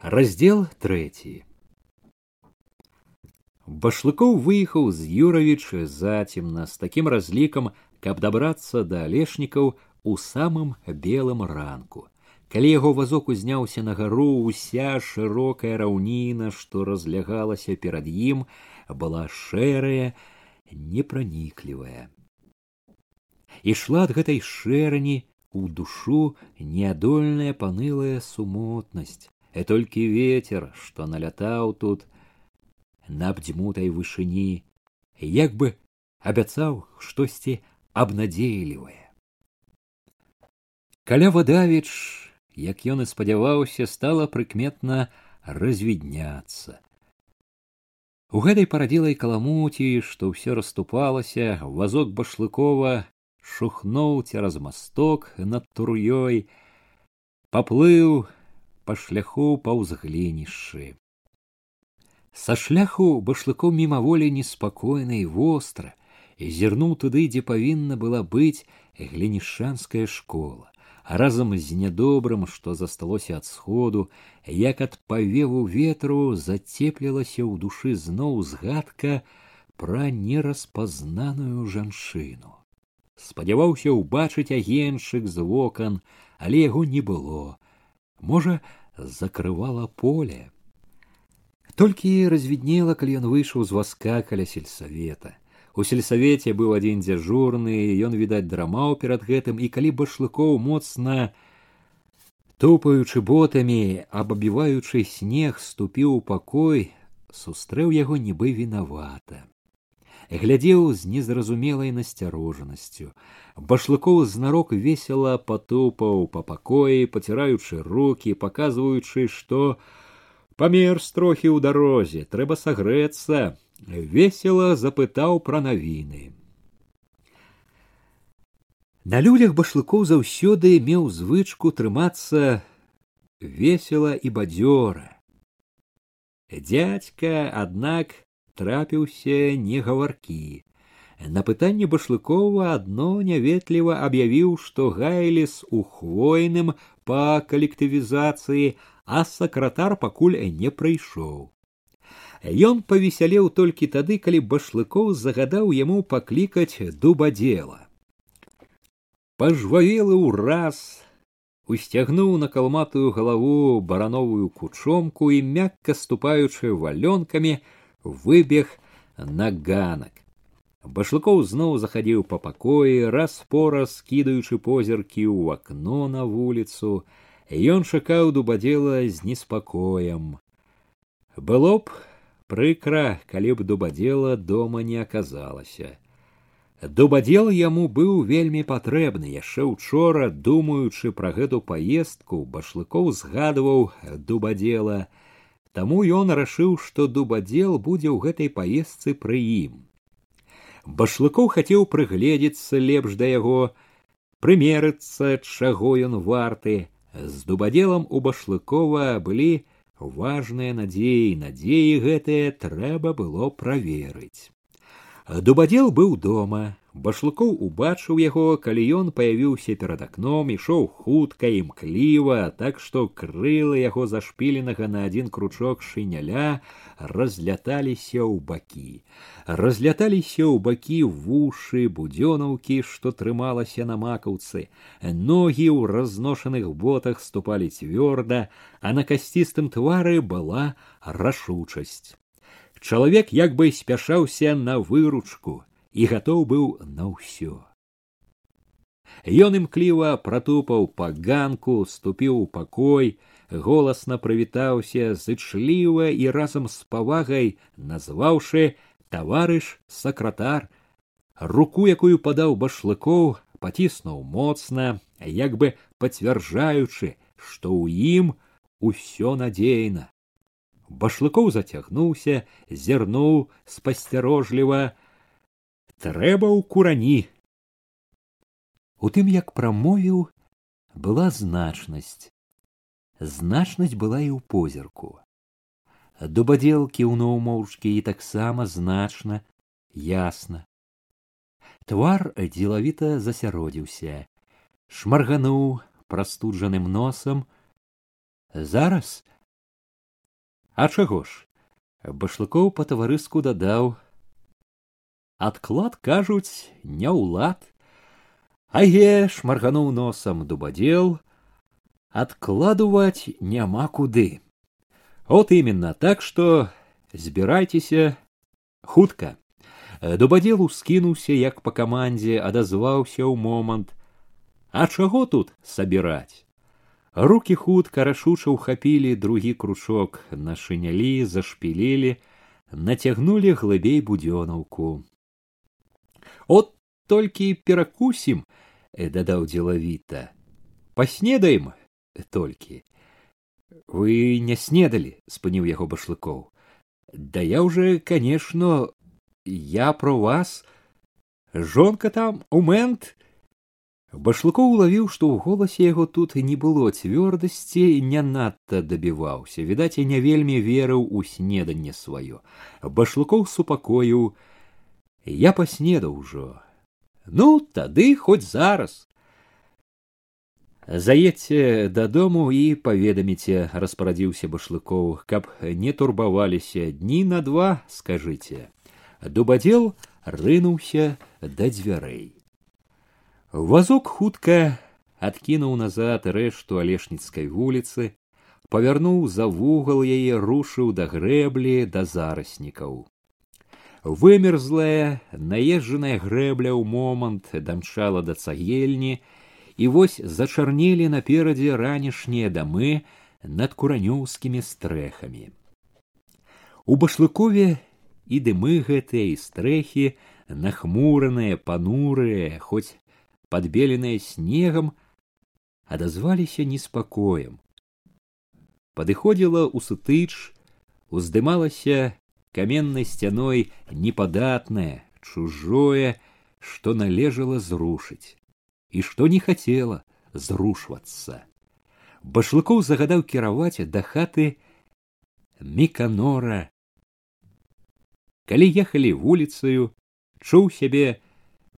раздел третий башлыкоў выехаў з юравіч зацемна з такім разлікам каб дабрацца да алешнікаў у самым белым ранку калі яго вазок узняўся на гару уся шырокая раўніна што разлягалася перад ім была шэрая непраніклівая ішла ад гэтай шэрані у душу неадольная панылая сумотнасць І толькі ветер што налятаў тут на абдзьмутай вышыні як бы абяцаў штосьці абнадзейлівае каля вадавіч як ён і спадзяваўся стала прыкметна развідняцца у гэтай парадзілай каламуці што ўсё расступалася вазок башлыкова шухнуў цераз масток над тур'ёй паплыў па шляху паўз глінішчы са шляху башлыкоў мімаволі неспакойна і востра і зірнуў туды дзе павінна была быць глінішанская школа а разам з нядобрым што засталося ад сходу як ад павеву ветру зацеплілася ў душы зноў згадка пра нераспазнаную жанчыну. Спадзяваўся ўбачыць агеншчык з вокан але яго не было можа закрывала поле. Толькі развіднела калі ён выйшаў з васка каля сельсавета у сельсавеце быў адзін дзяжурны ён відаць драмаў перад гэтым і калі башлыкоў моцна тупаючы ботамі абабіваючы снег ступіў у пакой сустрэў яго нібы вінавата глядзеў з незразумелай насцярожанасцю башлыкоў знарок весела патупаў па пакоі паціраючы руки паказваючы што памерз трохі ў дарозе трэба сагрэцца весела запытаў пра навіны на людях башлыкоў заўсёды меў звычку трымацца весела і бадзёра дядька аднак трапіўся негаваркі на пытанне башлыкова адно няветліва аб'явіў што гайліс у хвойным па калектывізацыі а сакратар пакуль не прыйшоў ён павесялеў толькі тады калі башлыкоў загадаў яму паклікаць дубадзела пажвавелы ўраз усцягнуў на калматую галаву барановую кучомку і мякка ступаючы валёнкамі выбег на ганак башлыкоў зноў захадзіў па пакоі раз пораз кідаючы позіркі ў акно на вуліцу ён чакаў дубадзела з неспакоем было б прыкра калі б дубадзела дома не аказалася дубадзел яму быў вельмі патрэбны яшчэ учора думаючы пра гэту паездку башлыкоў згадваў дубадзела Таму ён рашыў, што дубадзел будзе ў гэтай паездцы пры ім. Башлыкоў хацеў прыгледзецца лепш да яго, прымерыцца, чаго ён варты. З дубадзелам у башлыкова былі важныя надзеі, надзеі гэтыя трэба было праверыць. Дубадзел быў дома, башлыкоў убачыў яго калі ён паявіўся перад акном ішоў хутка імкліва так што крылы яго зашпіленага на адзін кручок шыняля разляталіся ў бакі. Разляталіся ў бакі вушы будзёнаўкі што трымалася на макаўцы. Ногі ў разношаных ботах ступалі цвёрда а на касцістым твары была рашучасць. Чалавек як бы спяшаўся на выручку і гатоў быў на ўсё. Ён імкліва пратупаў па ганку, ступіў у пакой, голасна прывітаўся зычліва і разам з павагай назваўшы таварыш сакратар, руку, якую падаў башлыкоў, паціснуў моцна, як бы пацвярджаючы, што ў ім усё надзейна. Башлыкоў зацягнуўся, зірнуў спасцярожліва, трэба ў курані. У тым як прамовіў была значнасць. Значнасць была і ў позірку. Дубадзел кіўнуў моўчкі і таксама значна ясна. Твар дзелавіта засяродзіўся шмаргануў прастуджаным носам. Зараз? А чаго ж? Башлыкоў па-таварыску дадаў: Адклад кажуць, не ўлад. Аге, шмаргануў носам дубадзел, адкладывать няма куды. Вот именно, так что збірайцеся хутка. Дубадзел ускінуўся, як па камандзе, адазваўся ў момант. А чаго тут сабіраць? Руки хутка рашуча ўхапілі другі кручок, нашынялі, зашпілілі, нацягнулі глыбей будзёнаўку. От толькі перакусім, дадаў дзелавіта. Паснедаем толькі. Вы не снедалі, спыніў яго башлыкоў. Да я уже, конечно, я про вас. Жонка там у мент. Башлыкоў улавіў, што ў голасе яго тут не было цвёрдасці, не надта дабіваўся. Відаць, і не вельмі верыў у снеданне сваё. Башлыкоў супакоіў: « Я паснедаў ужо. Ну, тады хоць зараз заедце дадому і паведаміце распарадзіўся башлыкоў каб не турбаваліся дні на два скажыце дубадзел рынуўся да дзвярэй вазок хутка адкінуў назад рэшту алешніцкай вуліцы павярнуў за вугал яе рушыў да грэблі да зараснікаў Вымерзлая наезджаная грэбля ў момант дамчала да цагельні і вось зачарнелі наперадзе ранішнія дамы над куранёўскімі стрэхамі. У башлыкове і дымы гэтыя і стрэхі нахмураныя панурыя хоць падбеленыя снегам адазваліся неспакоем падыходзіла ў сутыч уздымалася каменнай сцяной непадатнае чужое што належала зрушыць і што не хацела зрушвацца. Башлыкоў загадаў кіраваць да хаты міканора. Калі ехалі вуліцаю, чуў сябе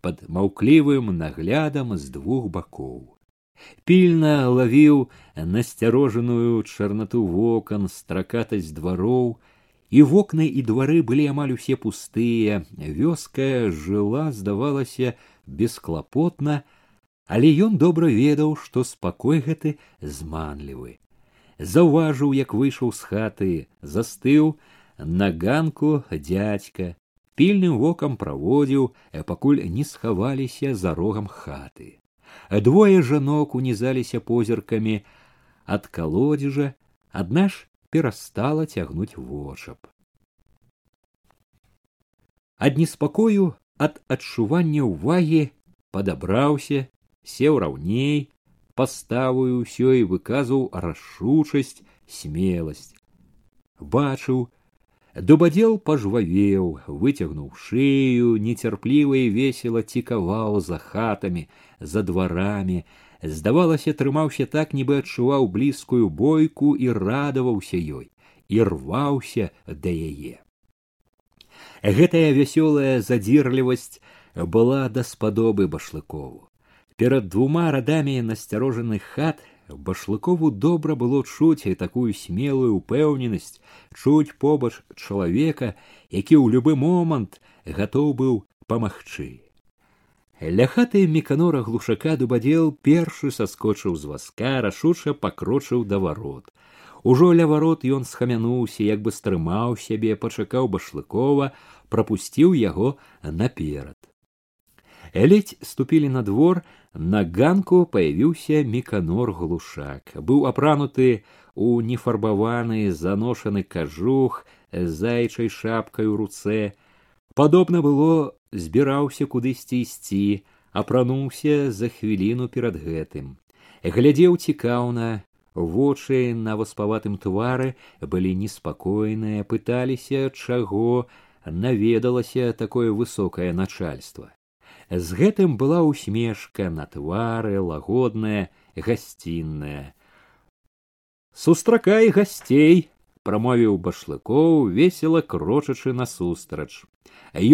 пад маўклівым наглядам з двух бакоў. Пільна лавіў насцярожаную чарнату вокон стракатасць двароў, І вокны і двары былі амаль усе пустыя, вёска жыла, здавалася, бесклапотна, але ён добра ведаў што спакой гэты зманлівы заўважыў як выйшаў з хаты застыў на ганку дзядзька пільным вокам праводзіў пакуль не схаваліся за рогам хаты. Двое жанок унізаліся позіркамі. Ад калодзежа адна ж перастала цягнуць вочап ад неспакою ад адчування ўвагі падабраўся сеў раўней паставаю ўсё і выказваў рашучасць смеласць бачыў дубадзел пажвавеў выцягнуў шыю нецярпліва і весела цікаваў за хатамі за дварамі здавалася трымаўся так нібы адчуваў блізкую бойку і радаваўся ёй і рваўся да яе гэтая вясёлая задзірлівасць была даспадобы башлыкову Перад двума радамі насцярожаных хат башлыкову добра было чуць і такую смелую упэўненасць чуць побач чалавека, які ў любы момант гатоў быў памагчы. Ля хаты меканора глушака дубадзел першы саскочыў з васка, рашуча пакрочыў да варот. Ужо ля варот ён схамянуўся, як бы стрымаў сябе, пачакаў башлыкова, прапусціў яго наперад. Ледь ступілі на двор, на ганку появіўся міканор глушак. Быў апрануты у нефарбаваны заношаны кажух з зайчай шапкай у руцэ. Падобна было, збіраўся кудысьці ісці, апрануўся за хвіліну перад гэтым. Глядзеў цікаўна, вочы на васпаватым твары былі неспакойныя, пыталіся, чаго наведалася такое высокае начальство з гэтым была усмешка на твары лагодная гасцінная сустракай гасцей прамовіў башлыкоў весела крочачы насустрач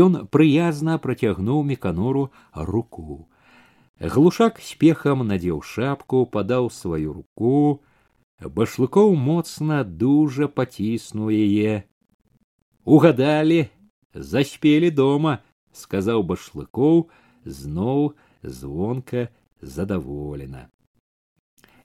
ён прыязна працягнуў меканору руку глушак спехам надзеў шапку падаў сваю руку башлыкоў моцна дужа паціснуў яе угадалі заспелі дома сказаў башлыкоў зноў звонка задаволена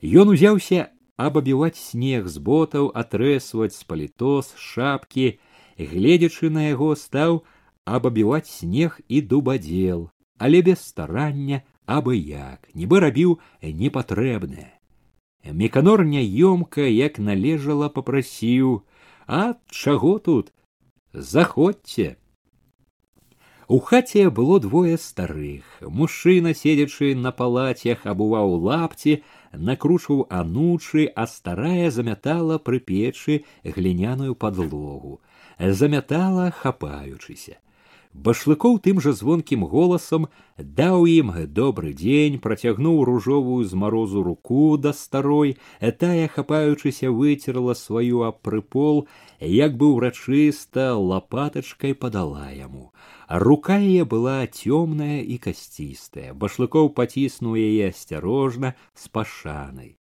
ён узяўся абабіваць снег з ботаў атрэсваць з палітос шапкі. Гледзячы на яго стаў абабіваць снег і дубадзел. Але без старання абы як нібы рабіў непатрэбнае. Меканор няёмка як належала попрасіў а чаго тут? Заходзьце! У хаце было двое старых. Мужчына седзячы на палацях абуваў лапці накручваў анучы а старая замятала пры печы гліняную падлогу замятала хапаючыся башлыкоў тым жа звонкім голасам даў ім добры дзень працягнуў ружовую з марозу руку да старой тая хапаючыся выцерла сваю аб прыпол як бы ўрачыста лапатачкай падала яму рука яе была цёмная і касцістая башлыкоў паціснуў яе асцярожна з пашанай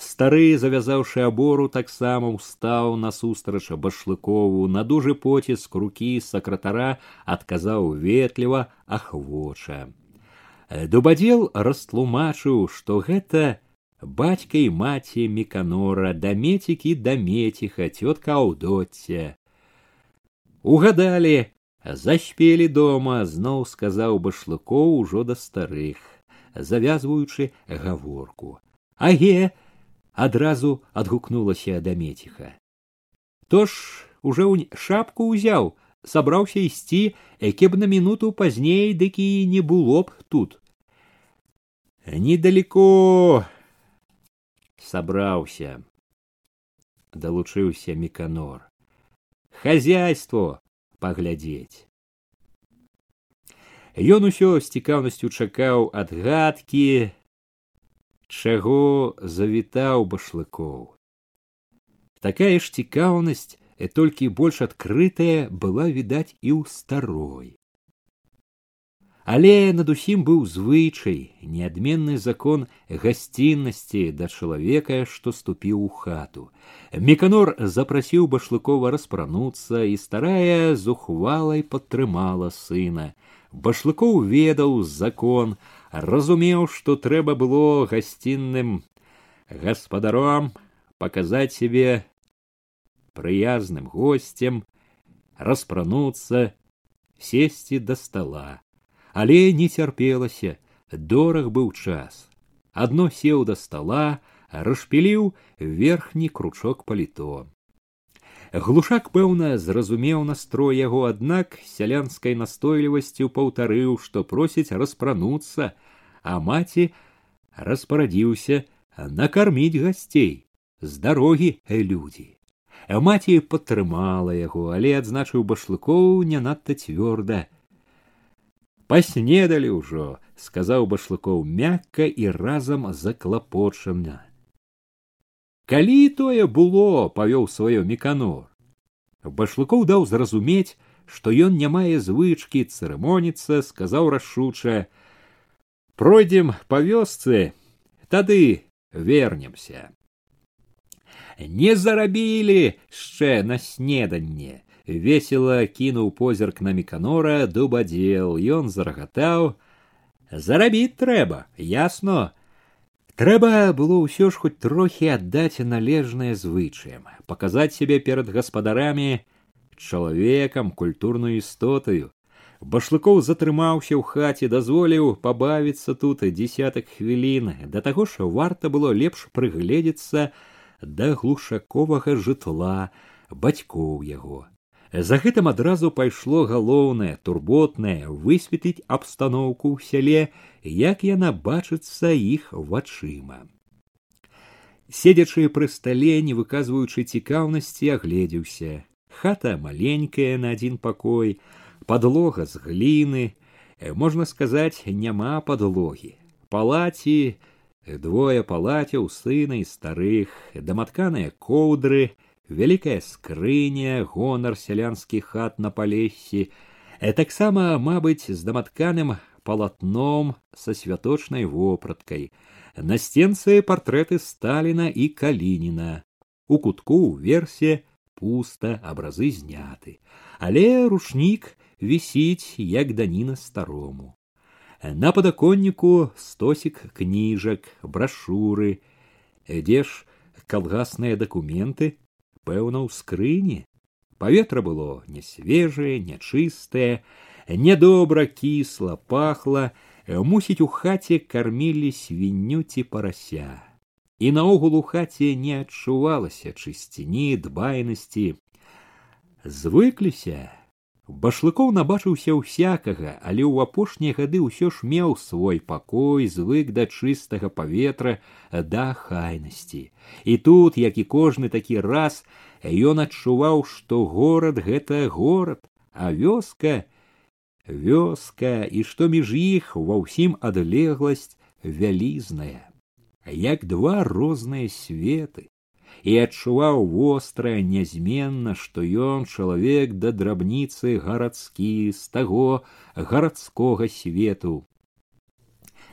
стары завязаўшы абору таксама ўстаў насустрач башлыкову на дужы поціск рукі сакратара адказаў ветліва ахвоча дубадзел растлумачыў што гэта бацька і маці меканора дамецікі дамеціха цётка аўдоцце угадалі заспелі дома зноў сказаў башлыкоў ужо да старых завязваючы гаворку аге адразу адгукнулася дамеціха то ж уже ў шапку ўзяў сабраўся ісці які б на мінуту пазней дык і не было б тут недалеко сабраўся далучыўся меканор хозяйство паглядзець ён усё з цікаўнасцю чакаў адгадкі чаго завітаў башлыкоў такая ж цікаўнасць і толькі больш адкрытая была відаць і ў старой але над усім быў звычай неадменны закон гасціннасці да чалавека што ступіў у хату меканор запрасіў башлыкова распрануцца і старая зухвалай падтрымала сына башлыкоў ведаў закон разумеў, што трэба было гасцінным гаспадаром паказаць сябе прыязным госцем, распрануцца, сесці да стала, Але не цярпелася, дораг быў час. Адно сеў да стала, расшпіліў верхні кручок паліто. Глушак, пэўна, зразумеў настрой яго, аднак сялянскай настойлівасцю паўтарыў, што просіць распрануцца, а маці распарадзіўся накарміць гасцей з дарогі э, людзі маці падтрымала яго але адзначыў башлыкоў не надта цвёрда паснедалі ўжо сказаў башлыкоў мякка і разам заклапочана калі тое было павёў сваё меканор башлыкоў даў зразумець што ён не мае звычкі цырымоніцца сказаў рашуча пройдем по вёсцы тады вернемся не зарабілі яшчэ на снеданне весело кінуў позірк на меканора дубадзел ён зарагатаў зарабіць трэба ясно трэба было ўсё ж хоць трохі аддаць належнае звычаем паказаць сябе перад гаспадарамі чалавекам культурную істотаю башлыкоў затрымаўся ў хаце дазволіў пабавіцца тут десятак хвілін да таго ж варта было лепш прыгледзецца да глушаковага жытла бацькоў яго за гэтым адразу пайшло галоўнае турботнае высветліць абстаноўку ў сяле як яна бачыцца іх вачыма. Седзячы пры стале не выказваючы цікаўнасці агледзеўся. Хата маленькая на адзін пакой подлога з гліны. Э, можна сказаць няма подлогі палаці двое палацяў сына і старых даматканыя коўдры вялікая скрыня гонар сялянскіх хат на палесе э, таксама мабыць з даматканым полотном со святочной вопраткой. На стенце портреты Сталина и Калинина. У кутку версе пуста, абразы зняты. Але рушнік вісіць, як даніна старому. На падаконніку стосік кніжак, брашуры, дзе ж калгасныя дакументы, пэўна, ў скрыні. Паветра было не свежае, нячыстае, нядобра кісла, пахла, мусіць, у хаце кармілі свінню ці парася. І наогул у хаце не адчувалася чысціні, дбайнасці. Звыкліся, Башлыкоў набачыўся ўсякага, але ў апошнія гады ўсё ж меў свой пакой, звык да чыстага паветра, да хайнасці. І тут, як і кожны такі раз, ён адчуваў, што горад гэта горад, а вёска вёска і што між іх ва ўсім адлегласць вялізная, як два розныя светы і адчуваў вострае нязменна, што ён чалавек да драбніцы гарадскі з таго гарадскога свету.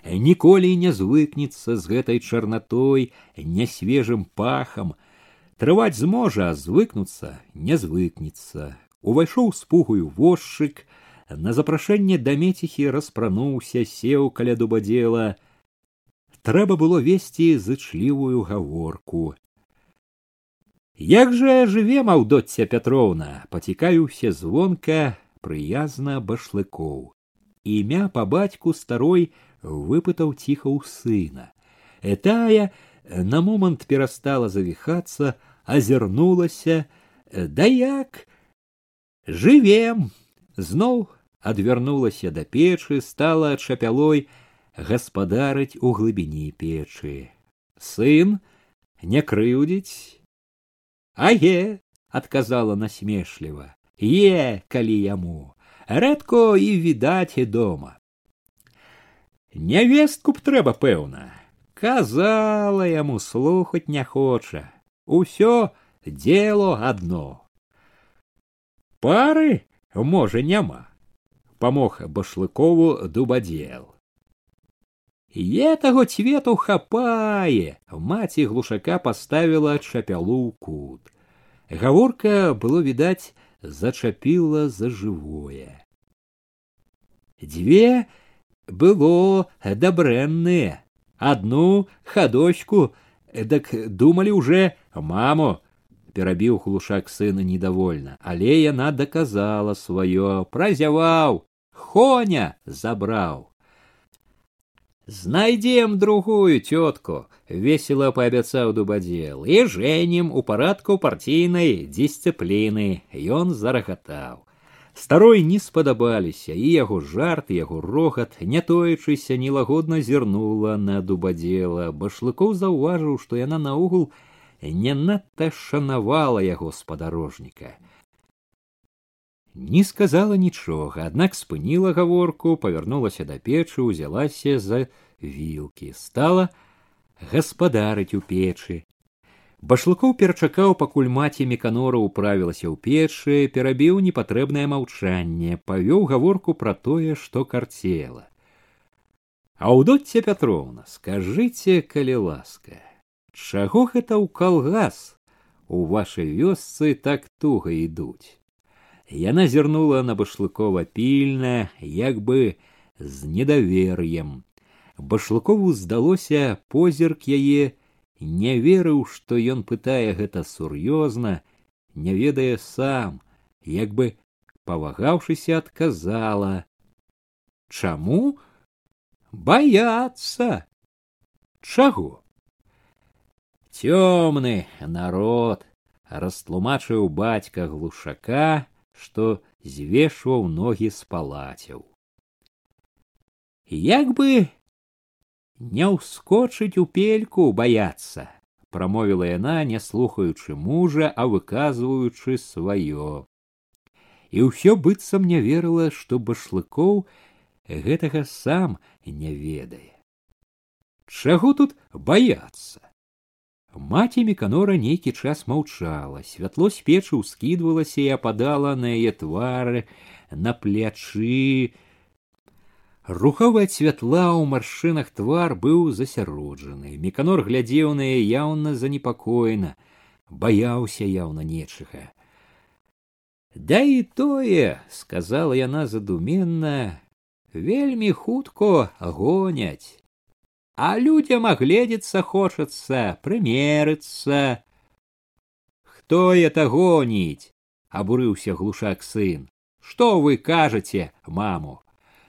Ніколі не звыкнецца з гэтай чарнатой, нясвежым пахам. Трываць зможа, а звыкнуцца не звыкнецца. Увайшоў з пугаю возчык, на запрашэнне да меціхі распрануўся, сеў каля дубадзела. Трэба было весці зычлівую гаворку. Як жа жыве Маўдоця Пятроўна, пацікаюўся звонка прыязна башлыкоў. Імя па бацьку старой выпытаў ціха ў сына. Этая на момант перастала завіхацца, азірнулася, да як жывем, зноў адвярнулася да печы, стала чапялой гаспадарыць у глыбіні печы. Сын не крыўдзіць, Аге, отказала насмешліва, е, калі яму, рэдко і відаць і дома. Нявестку б трэба пэўна, казала яму слухаць не хоча, усё дело одно. Пары, можа, няма, памог башлыкову дубадзел. Е таго цвету хапае, маці глушака паставіла чапялу ў кут. Гаворка было відаць, зачапіла за жывое. Дзве было дабрэнныя, адну хадочку, дак думалі уже маму, перабіў глушак сына недовольна, але яна даказала сваё, празяваў, хоня забраў. Знайдем другую тетку, весело пообяцаў дубадзел, и женим у парадку партійнай дысцыпліны. Ён зарагатаў. Старой не спадабаліся, і яго жарт, яго рогат, не тоечыся нелагодна зірнула на дубадзела. Башлыкоў заўважыў, што яна наогул не надта шанавала яго спадарожніка не сказала нічога, аднак спыніла гаворку, павярнулася да печы, узялася за вілкі, стала гаспадарыць у печы. Башлыкоў перачакаў, пакуль маці меканора ўправілася ў печы, перабіў непатрэбнае маўчанне, павёў гаворку пра тое, што карцела. Аўдоцця Пятроўна, скажыце, калі ласка, чаго гэта ў калгас у вашай вёсцы так туга ідуць? Яна зірнула на башлыкова пільна, як бы з недавер'ем. Башлыкову здалося позірк яе, не верыў, што ён пытае гэта сур'ёзна, не ведае сам, як бы павагаўшыся адказала: « Чаму баяцца? Чаго? Цёмны народ растлумачыў бацька глушака, што звешваў ногі з палацяў. Як бы не ўскочыць у пельку баяцца, прамовіла яна, не слухаючы мужа, а выказваючы сваё. І ўсё быццам не верыла, што башлыкоў гэтага сам не ведае. Чаго тут баяцца? Маці Меканора нейкі час маўчала, святло з печы ўскідвалася і ападала на яе твары, на плячы. Руховая святла ў маршынах твар быў засяроджаны. Меканор глядзеў на яе яўна занепакоена, баяўся яўна нечага. Да і тое, сказала яна задуменна, вельмі хутко гоняць. А людям огледзецца хочацца, прымерыцца. Хто это гоніць? абурыўся глушак сын. Што вы кажаце, маму?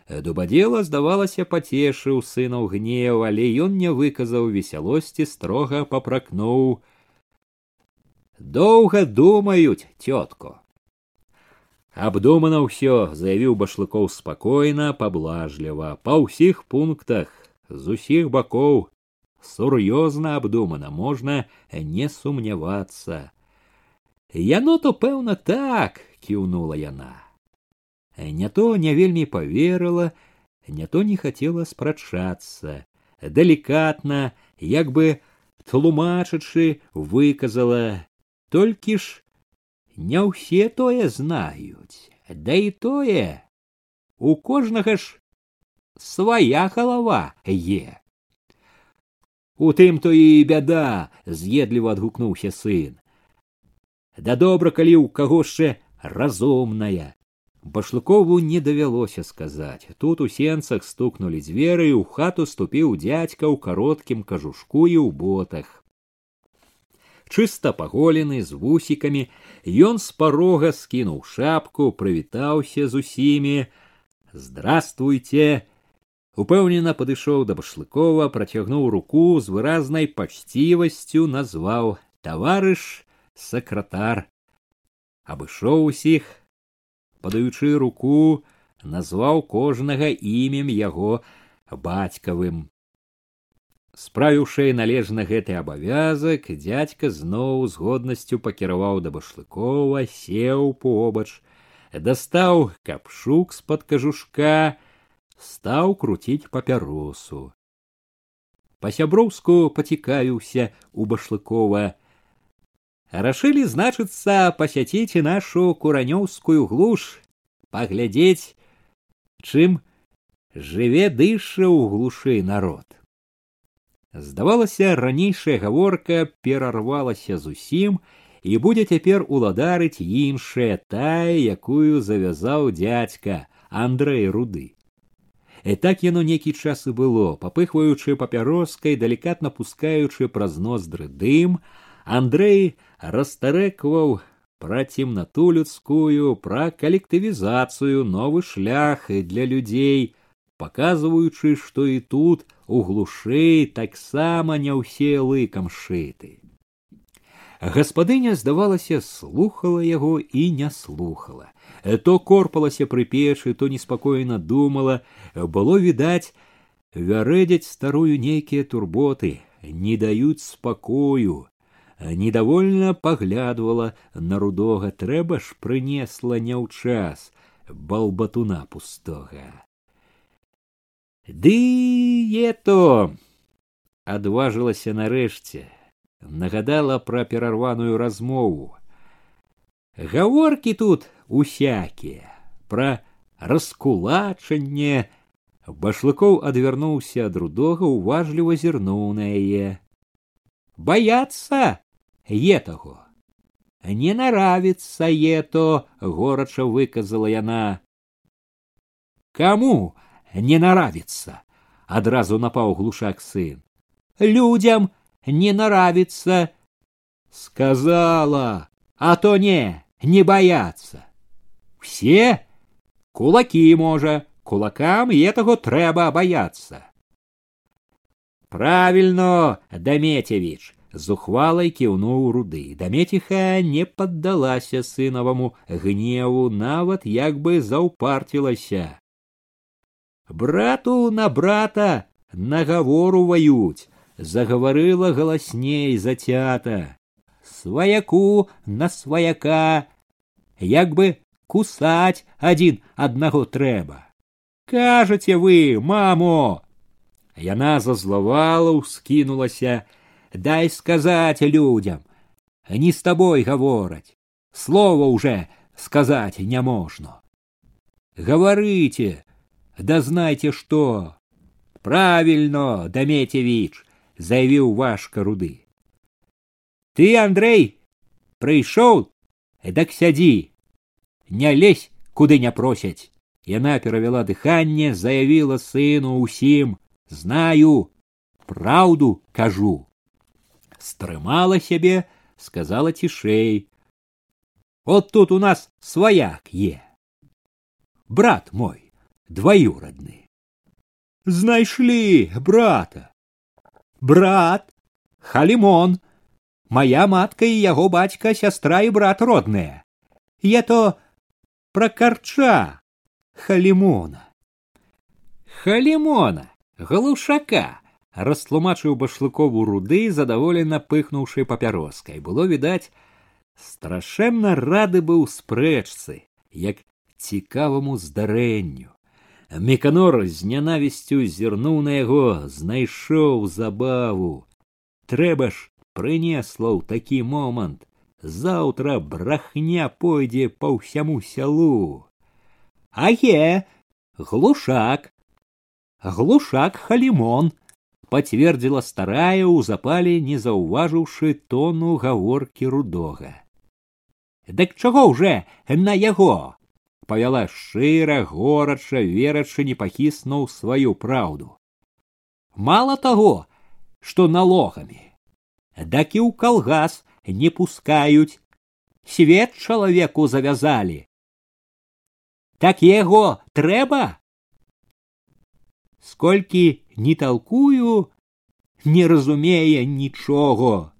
Дубадзела, здавалася, пацешыў сынаў гнеў, але ён не выказаў весялосці, строга папракнуў. Доўга думаюць, тётко. Абдумана ўсё, заявіў башлыкоў спакойна, паблажліва, па ўсіх пунктах, з усіх бакоў, сур'ёзна абдумана, можна не сумнявацца. Яно то пэўна так, кіўнула яна. Не то не вельмі поверыла, не то не хацела спрачацца. Далікатна, як бы тлумачачы, выказала, толькі ж не ўсе тое знаюць, да і тое у кожнага ж свая галава е. У тым то і бяда, з'едліва адгукнуўся сын. Да добра, калі ў каго яшчэ разумная, башлыкову не давялося сказаць тут у сенцах стукнули дзверы і ў хату ступіў дядька ў кароткім кажушку і ў ботах чыста паголены з вусікамі ён з парога скінуў шапку прывітаўся з усімі здравствуйте Упэўнена падышоў да башлыкова працягнуў руку з выразнай пачцівасцю назваў таварыш сакратар абышоў усіх падаючы руку назваў кожнага імем яго бацькавым. Справіўшы належна гэты абавязак дзядзька зноў з годнасцю пакіраваў да башлыкова сеў побач дастаў капшук з пад кажушка стаў круціць папяросу па сяброўску пацікавіўся у башлыкова Рашылі, значыцца, пасяціць і нашу куранёўскую глуш, паглядзець, чым жыве дыша ў глушы народ. Здавалася, ранейшая гаворка перарвалася зусім і будзе цяпер уладарыць іншая тая, якую завязаў дзядзька Андрэй руды. І так яно нейкі час і было, папыхваючы папяроскай, далікатна пускаючы праз ноздры дым, Андрэй расстарэкваў пра цемнату людскую, пра калектывізацыю, новы шлях і для людзей, паказваючы, што і тут у глушы таксама не ўсе лыкам шыты. Гаспадыня, здавалася, слухала яго і не слухала. То корпалася пры печы, то неспакойна думала, было відаць, вярэдзяць старую нейкія турботы, не даюць спакою, недовольно поглядывала на рудога трэба ж прынесла не ў час балбатуна пустога ды ето адважылася нарэшце нагадала пра перарваную размову гаворкі тут усякія пра раскулачанне башлыкоў адвярнуўся ад рудога уважліва зірнуў на яе баяцца етаго не наравіцца ето горача выказала яна каму не наравіцца адразу напаў глушак сын людям не наравіцца сказала а то не не баяцца все кулаки можа кулакам етаго трэба баяцца правильно дамецевич зухвалай кіўнуў руды дамеціха не паддалася сынаваму гневу нават як бы заўпарцілася брату на брата нагавору ваюць загаварыла галасней зацята сваяку на сваяка як бы кусаць адзін аднаго трэба кажаце вы мамо яна зазлавала ўскінулася дай сказать людям, не с тобой говорить, слова уже сказать не можно. Говорите, Да знайте что! Правильно, Даметевич, заявіў Вашка руды. Ты, Андрей, прыйшоў, дак сядзі, не лезь, куды не просяць. Яна перавяла дыханне, заявіла сыну ўсім: знаю, праўду кажу. Стрымала сябе, сказала цішэй. Вот тут у нас свояк е. Брат мой, двоюродный. Знайшлі брата. Брат, Халимон, моя матка і яго бацька, сястра і брат родныя. Я то про карча Халимона. Халимона, глушака, растлумачыў башлыкову руды, задаволена пыхнуўшы папяроскай. Было відаць, страшэнна рады быў спрэчцы, як цікаваму здарэнню. Меканор з нянавісцю зірнуў на яго, знайшоў забаву. Трэба ж прынесла ў такі момант. Заўтра брахня пойдзе па ўсяму сялу. Аге, глушак. Глушак халімон, пацвердзіла старая ў запале, не заўважыўшы тону гаворкі рудога. Дык чаго ўжо на яго? павяла шчыра горача верачы непахісна ў сваю праўду мало таго што налогамі дак і ў калгас не пускаюць свет чалавеку завязалі так яго трэба сколькі не талкую не разумее нічого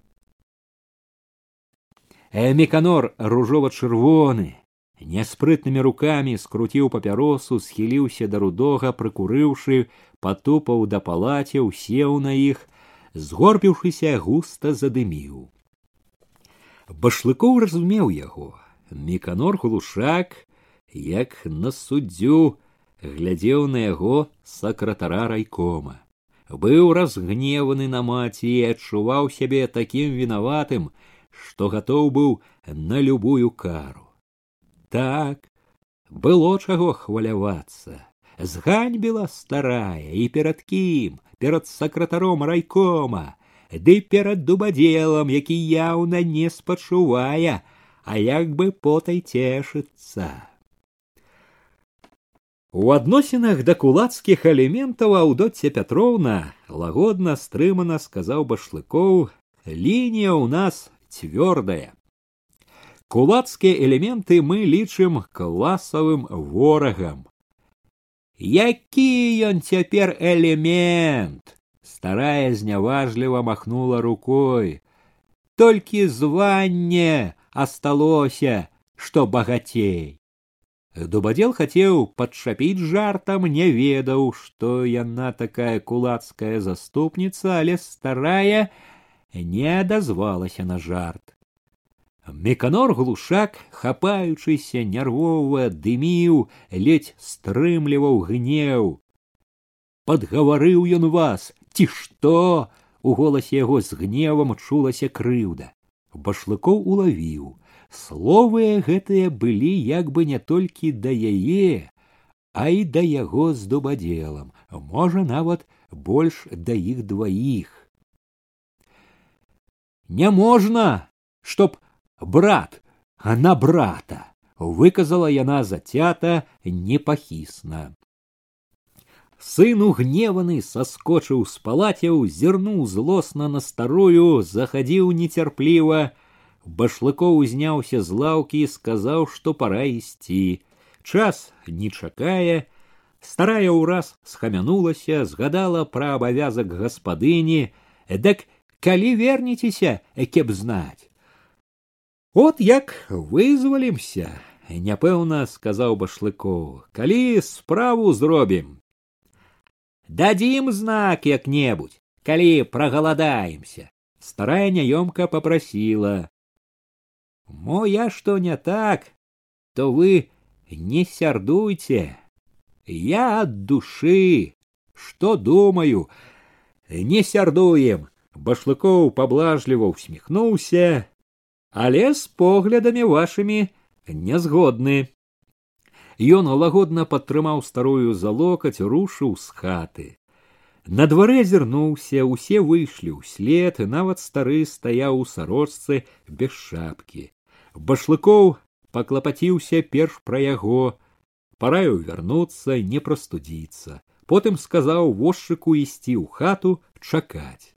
Эмеканор ружова-чырвоны няспрытнымі рукамі скруціў папяросу схіліўся да рудога прыкурыўшы патупаў да палацяў сеў на іх згорбіўшыся густа задыміў Башлыкоў разумеў яго. Міканор глушак як на суддзю глядзеў на яго сакратара райкома. Быў разгневаны на маці і адчуваў сябе такім вінаватым што гатоў быў на любую кару. Так было чаго хвалявацца. Зганьбіла старая і перад кім? Перад сакратаром райкома ды перад дубадзелам які яўна не спачувае а як бы потай цешыцца у адносінах да кулацкіх элементаў аўдоця пятроўна лагодна стрымана сказаў башлыкоў лінія ў нас цвёрдая кулацкія элементы мы лічым класавым ворагам. Які ён цяпер элемент? Старая зняважліва махнула рукой. Толькі званне асталося, што багацей. Дубадзел хацеў падчапіць жартам, не ведаў, што яна такая кулацкая заступніца, але старая не адазвалася на жарт. Меканор глушак, хапаючыся нервова, дыміў, ледзь стрымліваў гнеў. Падгаварыў ён вас, ці што? У голасе яго з гневам чулася крыўда. Башлыкоў улавіў. Словы гэтыя былі як бы не толькі да яе, а і да яго з дубадзелам, можа нават больш да іх дваіх. Няможна, чтоб брат а на брата выказала яна зацята непахісна сыну гневаны саскочыў з палацяў зірнуў злосна на старую захадзіў нецярпліва башлыкоў узняўся з лаўкі і сказаў што пора ісці час не чакае старая ўраз схамянулася згадала пра абавязак гаспадыні дык калі вернецеся кеп знаць от як вызвалімся няпэўна сказаў башлыкоў калі справу зробім дадзім знак як небудзь калі прагаладаемся старая няёмка попрасіла мо я што не так то вы не сярдуйце я ад душы што думаю не сярдуем башлыкоў паблажліва усміхнуўся але з поглядамі вашымі не згодны Ён лагодна падтрымаў старую за локаць, рушыў з хаты. На дварэ азірнуўся, усе выйшлі ўслед, нават стары стаяў у сарочцы без шапкі. Башлыкоў паклапаціўся перш пра яго, параіў вярнуцца, не прастудзіцца. Потым сказаў возчыку ісці ў хату чакаць.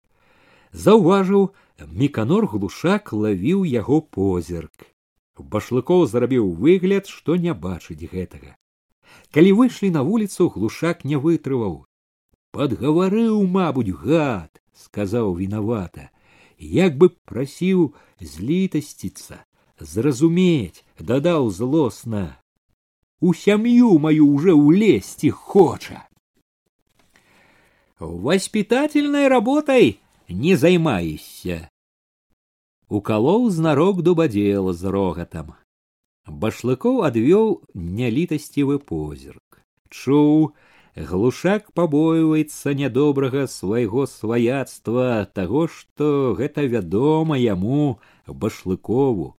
Заўважыў, міканор глушак лавіў яго позірк. Башлыкоў зрабіў выгляд, што не бачыць гэтага. Калі выйшлі на вуліцу, глушак не вытрываў. Падгаварыў, мабуть, гад, сказаў вінавата, як бы прасіў злітасціцца, зразумець, дадаў злосна. У сям'ю маю уже улезці хоча. Воспитательной работой не займаешься. Уколол знарок дубадзела з рогатам. Башлыкоў адвёў нялітасцівы позірк. Чуў, глушак пабойваецца нядобрага свайго сваяцтва таго, што гэта вядома яму башлыкову.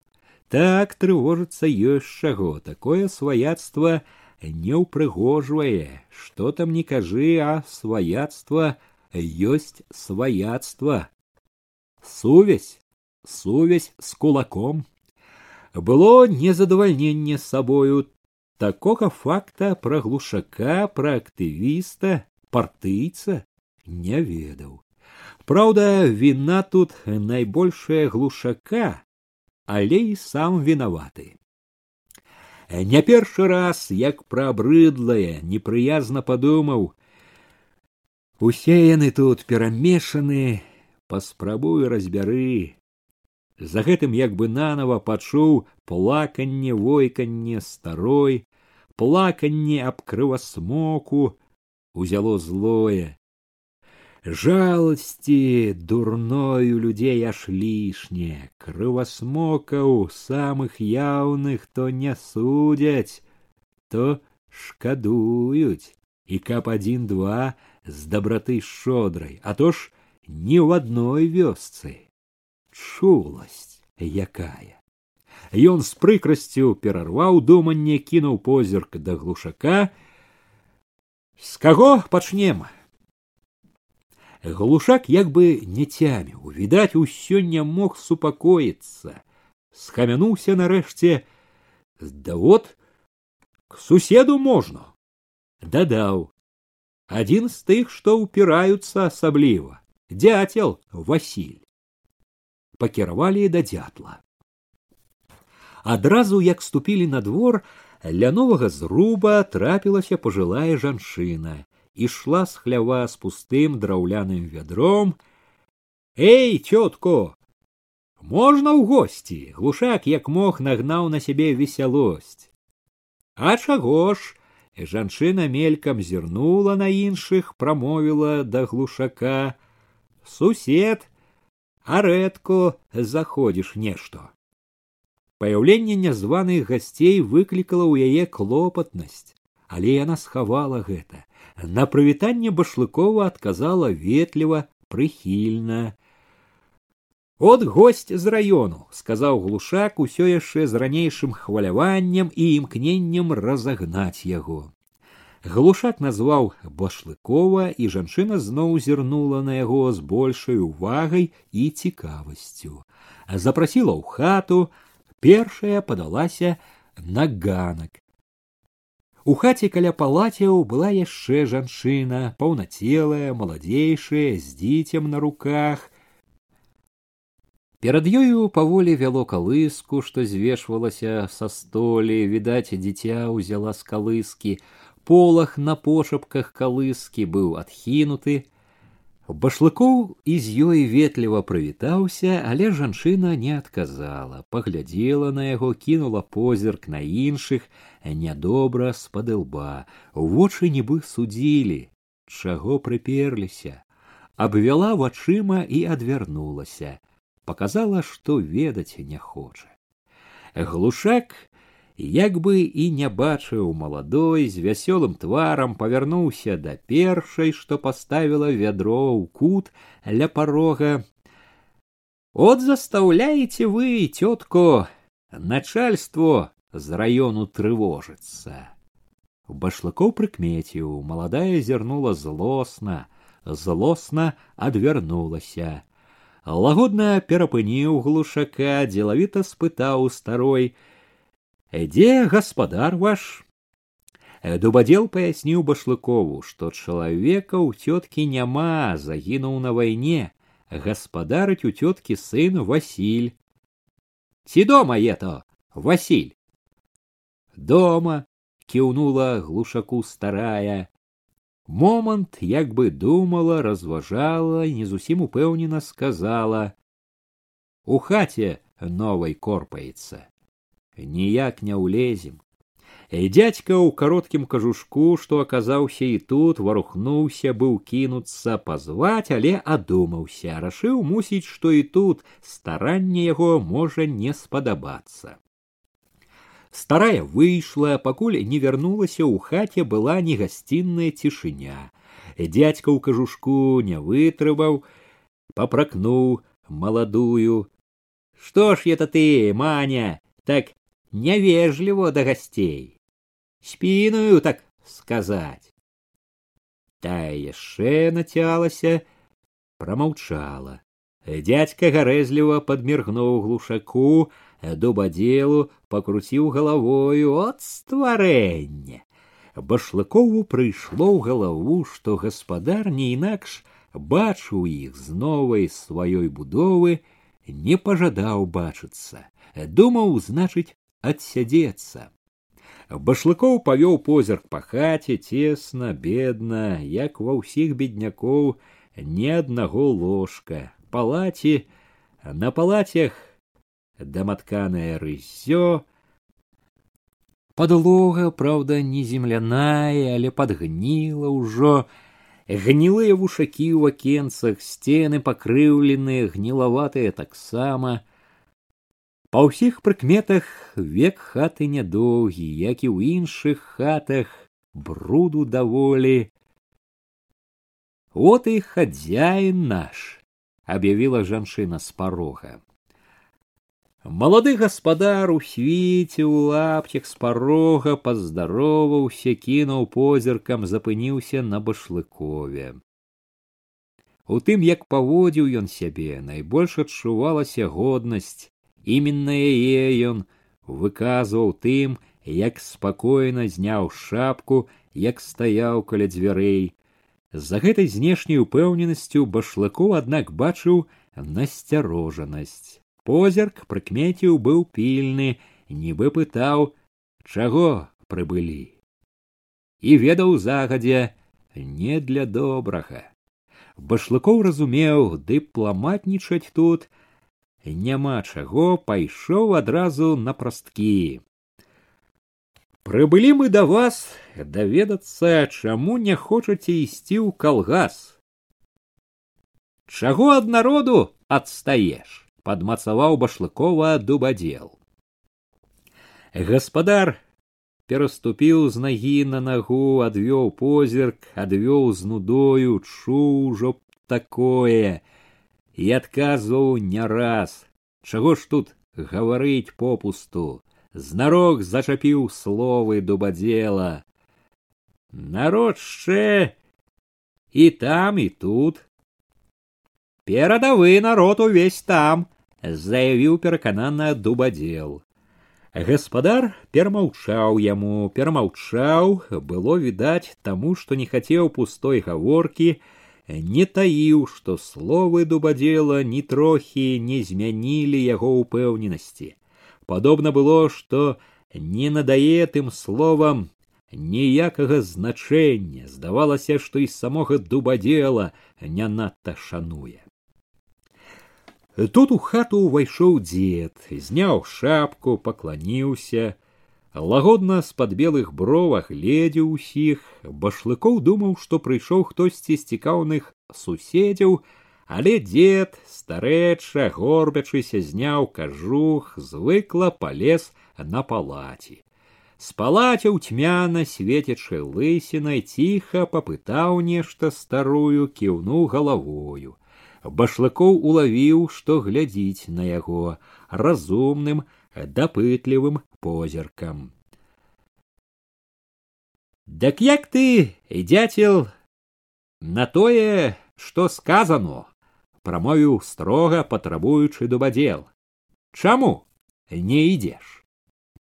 Так трывожыцца ёсць чаго, такое сваяцтва не ўпрыгожвае, што там не кажы, а сваяцтва ёсць сваяцтва. Сувязь, сувязь з кулаком. Было незадавальненне сабою такога факта пра глушака, пра актывіста, партыйца не ведаў. Праўда, віна тут найбольшая глушака, але і сам вінаваты. Не першы раз, як пра абрыдлае, непрыязна падумаў, Усе яны тут перамешаны, паспрабуй разбяры. За гэтым як бы нанова пачуў плаканне войканне старой, плаканне аб крывасмоку узяло злое. Жалости дурною людзей аж лішне, крывасмокаў самых яўных то не судзяць, то шкадуюць, і каб адзін два з дабраты шодрай, а то ж ні ў адной вёсцы. Чуласць якая. Ён з прыкрасцю перарваў думанне, кінуў позірк да глушака. З каго пачнем? Глушак як бы не цяміў, відаць, усё не мог супакоіцца. Схамянуўся нарэшце, да вот к суседу можна. Дадаў, Один з тых, што ўпіраюцца асабліва, дзяцел Васіль. Пакіравалі да дзятла. Адразу як ступілі на двор, ля новага зруба трапілася пажылая жанчына, ішла з хлява з пустым драўляным вядром. Эй, цётко, можна ў госці, глушак як мог нагнаў на сябе весялосць. А чаго ж, Жанчына мелькам зірнула на іншых, прамовіла да глушака: Сусед, а рэдко заходзіш нешта. Паяўленне нязваных гасцей выклікала ў яе клопатнасць, але яна схавала гэта. На прывітанне башлыкова адказала ветліва, прыхільна. От гость з раёну, сказаў глушак усё яшчэ з ранейшым хваляваннем і імкненнем разагнаць яго. Глушак назваў башлыкова, і жанчына зноў зірнула на яго з большай увагай і цікавасцю. Запрасіла ў хату, першая падалася на ганак. У хаце каля палацяў была яшчэ жанчына, паўнацелая, маладзейшая, з дзіцем на руках, Перад ёю паволі вяло калыску, што звешвалася са столі, відаць, дзіця ўзяла з калыскі, полах на пошапках калыскі быў адхінуты. Башлыкоў і з ёй ветліва прывітаўся, але жанчына не адказала, паглядзела на яго, кінула позірк на іншых, нядобра з-пад лба, вочы нібы судзілі, чаго прыперліся, абвяла вачыма і адвярнулася показала, што ведаць не хоча. Глушак, як бы і не бачыў маладой з вясёлым тварам павярнуўся да першай, што паставіла вядро ў кут ля парога. От застаўляеце вы, цётко, начальство з раёну трывожыцца. башлыкоў прыкмеціў маладая зірнула злосна злосна адвярнулася лагодна перапыніў глушака дзелавіта спытаў старой дзе гаспадар ваш дубадзел паясніў башлыкову што чалавека ў цёткі няма загінуў на вайне гаспадарыць у цёткі сын васіль ці дома ето васіль дома кіўнула глушаку старая момант як бы думала разважала не зусім упэўнена сказала у хаце новай корпаецца ніяк не ўлезем дзядзька ў кароткім кажушку што аказаўся і тут варухнуўся быў кінуцца пазваць але адумаўся рашыў мусіць што і тут старанне яго можа не спадабацца Старая выйшла, пакуль не вярнулася ў хаце была негасцінная цішыня. Дядька ў кажушку не вытрываў, папракнуў маладую. Што ж это ты, маня, так невежливо да гостей? Спиную, так сказать. Тая яшчэ нацялася, промаўчала. Дядька гарэзліва падміргнуў глушаку, дубадзелу пакруціў галавою от стварэння. Башлыкову прыйшло ў галаву, што гаспадар не інакш бачыў іх з новай сваёй будовы, не пажадаў бачыцца, думаў, значыць, адсядзецца. Башлыкоў павёў позірк па хаце цесна, бедна, як ва ўсіх беднякоў ні аднаго ложка, палаці, на палацях даматканае рыззё подлога праўда не земляная але подгніла ўжо гнілыя вушакі ў акенцах сцены пакрыўленыя гнілаватыя таксама Па ўсіх прыкметах век хаты нядоўгі як і ў іншых хатах бруду даволі вот і хадзяін наш аб'явіла жанчына з парога Малады гаспадар у свіце ў лапцях з парога паздароваўся, кінуў позіркам, запыніўся на башлыкове. У тым, як паводзіў ён сябе, найбольш адчувалася годнасць. Іменна яе ён выказваў тым, як спакойна зняў шапку, як стаяў каля дзвярэй. За гэтай знешняй упэўненасцю башлыкоў, аднак бачыў насцярожанасць. Позірк прыкмеціў быў пільны нібы пытаў чаго прыбылі. І ведаў загадзя не для добрага. Башлыкоў разумеў дыпламатнічаць тут няма чаго пайшоў адразу на прасткі прыбылі мы да вас даведацца чаму не хочаце ісці ў калгас чаго ад народу адстаеш падмацаваў башлыкова дубадзел гаспадар пераступіў з нагі на нагу адвёў позірк адвёў з нудою чуў ужо такое і адказваў не раз чаго ж тут гаварыць попусту знарок зачапіў словы дубадзела народ шчэ і там і тут перадавы народ увесь там заявіў пераканана дубадзел. Гаспадар перамаўчаў яму, перамаўчаў, было відаць таму, што не хацеў пустой гаворкі, не таіў, што словы дубадзела ні трохі не змянілі яго ўпэўненасці. Падобна было, што не надае тым словам ніякага значэння, здавалася, што і самога дубадзела не надта шануе. Тут у хату ўвайшоў дзед, зняў шапку, пакланіўся, лагодна з-пад белых бровах гледзеў усіх, башлыкоў думаў, што прыйшоў хтосьці з цікаўных суседзяў, але дзед, старэча, горбячыся, зняў кажух, звыкла палез на палаці. Спалаціў цьмяна светячы лысінай ціха папытаў нешта старую, кіўнуў галавою башлыкоў улавіў, што глядзіць на яго разумным, дапытлівым позіркам. Дак як ты, дятел, на тое, што сказано, прамовіў строга патрабуючы дубадзел. Чаму не ідзеш?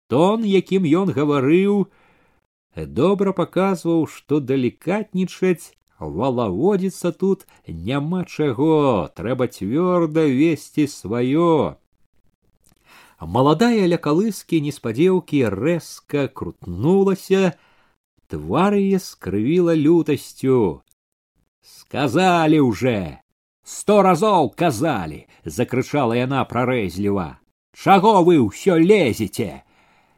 Тон, якім ён гаварыў, добра паказваў, што далікатнічаць валаводзіцца тут няма чаго, трэба цвёрда весці сваё. Маладая ля калыскі неспадзеўкі рэзка крутнулася, твар яе скрывіла лютасцю. Сказалі уже, сто разоў казалі, закрычала яна прарэзліва. Чаго вы ўсё лезеце?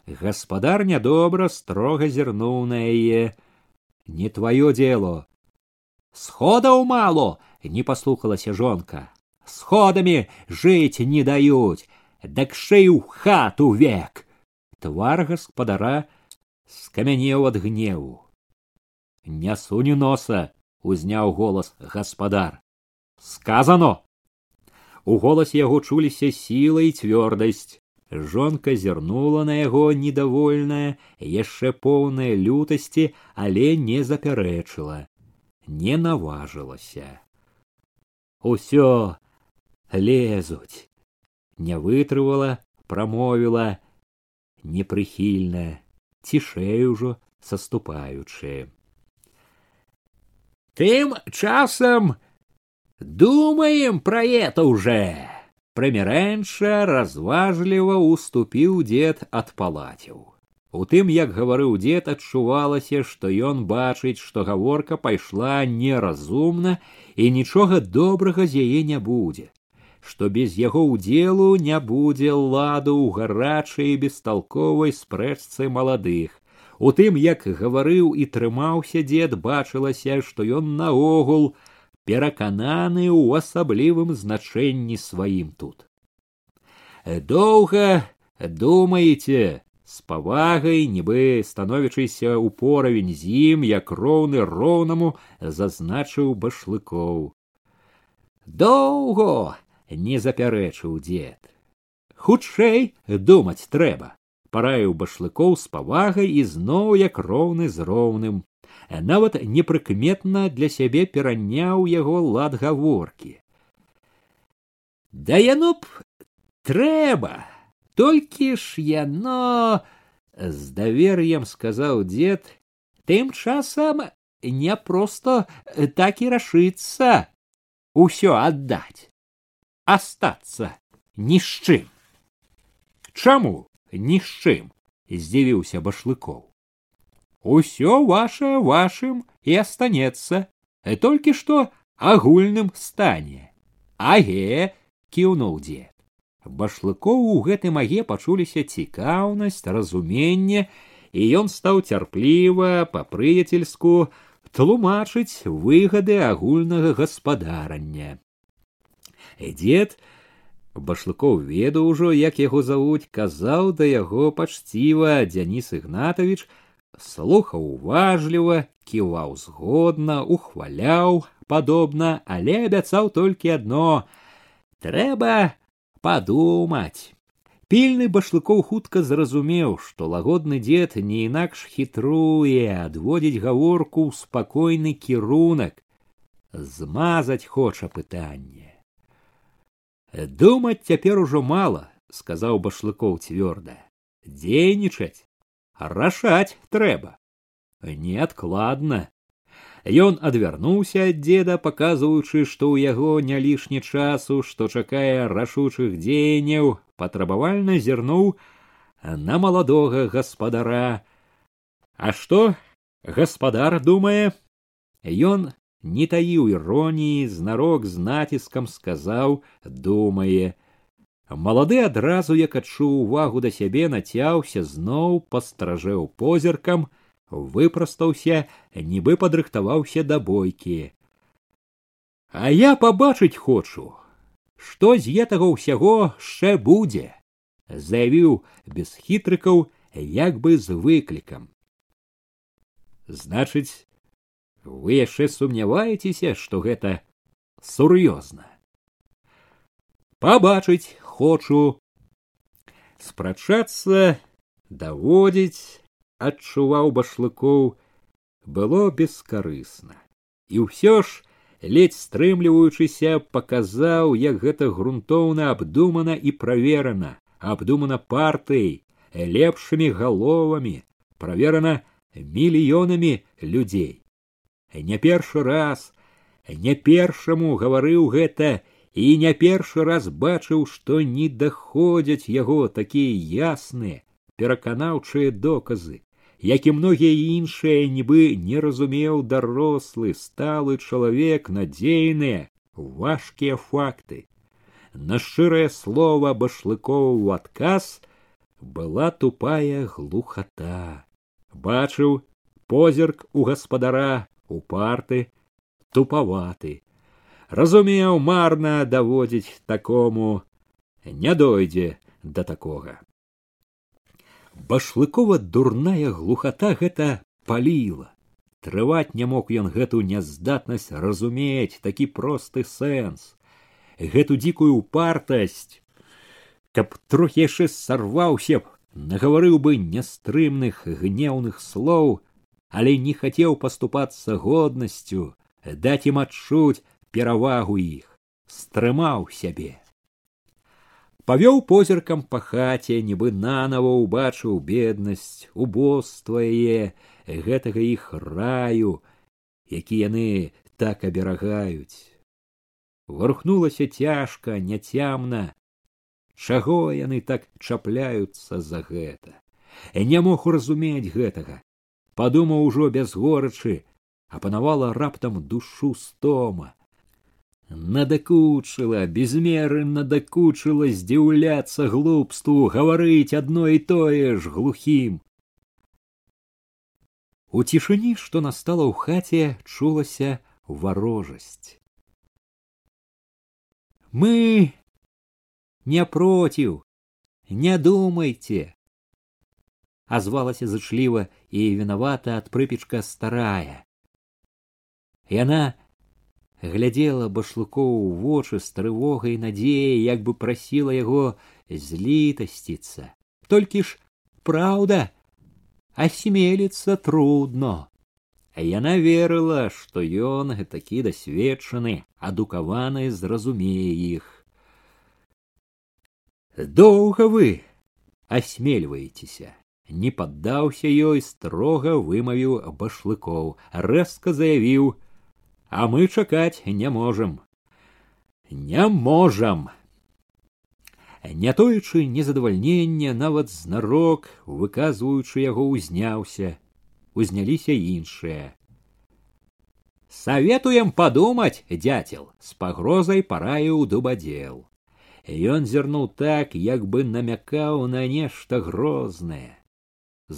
Гаспадар нядобра строга зірнуў на яе. Не твоё дело. Сходаў мало, не паслухалася жонка. Сходамі жыць не даюць, дак шею хату век. Твар гаспадара скамянеў ад гневу. Не суні носа, узняў голас гаспадар. Сказано. У голасе яго чуліся сіла і цвёрдасць. Жонка зірнула на яго недовольная, яшчэ поўная лютасці, але не запярэчыла, не наважылася. Усё лезуць, не вытрывала, прамовіла непрыхільна, цішэй ужо саступаючы. Тым часам думаем про это уже. Прымірэнша разважліва уступіў дзед ад палаціў. У тым, як гаварыў дзед, адчувалася, што ён бачыць, што гаворка пайшла неразумна і нічога добрага з яе не будзе Што без яго ўдзелу не будзе ладу ў гарачай бесталковай спрэчцы маладых. У тым, як гаварыў і трымаўся дзед, бачылася, што ён наогул перакананы ў асаблівым значэнні сваім тут. Доўга думаеце, з павагай, нібы становячыся ў поравень з ім, як роўны роўнаму зазначыў башлыкоў. Доўго не запярэчыў дзед. Хутчэй думаць трэба, параіў башлыкоў з павагай і зноў як роўны з роўным. Нават непрыкметна для сябе пераняў яго лад гаворкі. Да яно б трэба, толькі ж яно з давер'ем сказаў дзед, тым часам не проста так і рашыцца усё аддаць астацца ні з чым. Чаму ні з чым здзівіўся башлыкоў. Усё ваше вашым і астанецца, толькі што агульным стане. Аге кіўнуў дзед. Башлыкоў у гэтым аге пачуліся цікаўнасць, разуменне, і ён стаў цярпліва па-прыяцельску тлумачыць выгады агульнага гаспадарання Дзед башлыкоў ведаў ужо як яго завуць казаў да яго пачціва дзяніс ігнатавіч слухаў уважліва ківаў згодна ухваляў падобна але абяцаў толькі адно трэба падумаць. Пільны башлыкоў хутка зразумеў што лагодны дзед не інакш хітруе адводзіць гаворку ў спакойны кірунак змазаць хоча пытанне думаць цяпер ужо мала сказаў башлыкоў цвёрда дзейнічаць рашаць трэба неадкладна Ён адвярнуўся ад дзеда, паказваючы, што ў яго не лішні часу, што чакае рашучых дзеянняў, патрабавальна зірнуў на маладога гаспадара. А што гаспадар думае? Ён не таіў іроніі знарок з націскам сказаў думае малады адразу як адчуў увагу да сябе нацяўся зноў пастражэў позіркам выпрастаўся нібы падрыхтаваўся да бойкі. А я пабачыць хочу што з гэтага ўсяго яшчэ будзе заявіў без хітрыкаў як бы з выклікам. Значыць вы яшчэ сумняваецеся што гэта сур'ёзна пабачыць хочу спрачацца даводзіць адчуваў башлыкоў было бескарысна і ўсё ж ледзь стрымліваючыся паказаў як гэта грунтоўна абдумана і праверана абдумана партыяй лепшымі галовамі праверана мільёнамі людзей Не першы раз не першаму гаварыў гэта і не першы раз бачыў што не даходзяць яго такія ясныя пераканаўчыя доказы як і многія іншыя нібы не разумеў дарослы сталы чалавек надзейныя важкія факты. На шчырае слова башлыкова ў адказ была тупая глухата. Бачыў позірк у гаспадара упарты тупаваты разумеў марна даводзіць такому не дойдзе да такога. Башлыкова дурная глухата гэта паліла. Трываць не мог ён гэту няздатнасць разумець такі просты сэнс. Гэту дзікую упартасць каб трохі яшчэ сарваўся б нагаварыў бы нястрымных гнеўных слоў але не хацеў паступацца годнасцю даць ім адчуць перавагу іх стрымаў сябе. Павёў позіркам па хаце нібы нанова ўбачыў беднасць убоства яе гэтага іх раю які яны так аберагаюць. Варухнулася цяжка няцямна. Чаго яны так чапляюцца за гэта? Не мог уразумець гэтага падумаў ужо без горачы апанавала раптам душу стома надакучыла без меры надакучыла здзіўляцца глупству гаварыць адно і тое ж глухім у цішыні што настала ў хаце чулася варожасць мы не проціў не думайце азвалася зачліва і вінавата ад прыпечка старая яна глядела башлыкоў у вочы з трывогай надзеяй як бы прасіла яго злітасціцца толькі ж праўда асмеліцца трудно а яна верыла што ён такі дасведчаны адукаваны зразумее іх доўга вы асмельваецеся не паддаўся ёй строга вымавіў башлыкоў рэзка заявіў а мы чакаць не можам не можам не тоючы незадавальнення нават знарок выказваючы яго узняўся узняліся іншыя советуем подумать дятел с пагрозай параіў дубадзел ён зірнуў так як бы намякаў на нешта грознае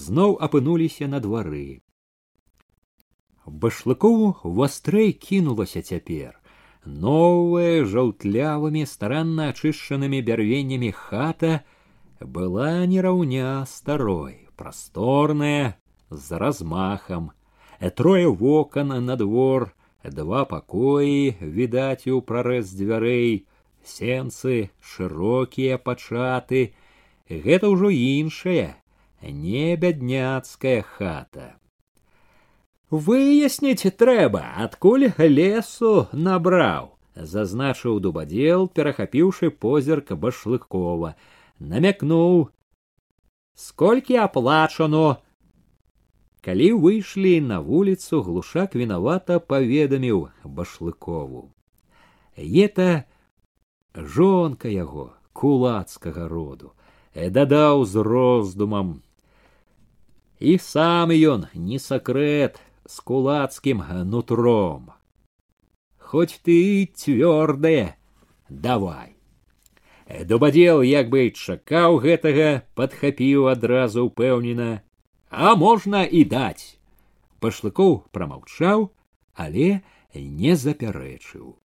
зноў апынуліся на двары башлыкову вастрэй кінулася цяпер новая жаўтлявымі старанна ачышчанымі бярвеннямі хата была не раўня старой прасторная з размахам трое вокон на двор два пакоі відаць у прарэз дзвярэй сенцы шырокія пачаты гэта ўжо іншая не бядняцкая хата выясніць трэба адкуль лесу набраў зазначыў дубадзел перахапіўшы позірк башлыкова намякнуў сколькі аплачано калі выйшлі на вуліцу глушак вінавата паведаміў башлыкову это жонка яго кулацкага роду дадаў з роздумам і сам ён не сакрэт с кулацким нутром. Хоть ты цвёрдая, давай. Дубадзел як бы чакаў гэтага, падхапіў адразу ўпэўнена, а можна і даць. Пашлыкоў прамаўчаў, але не запярэчыў.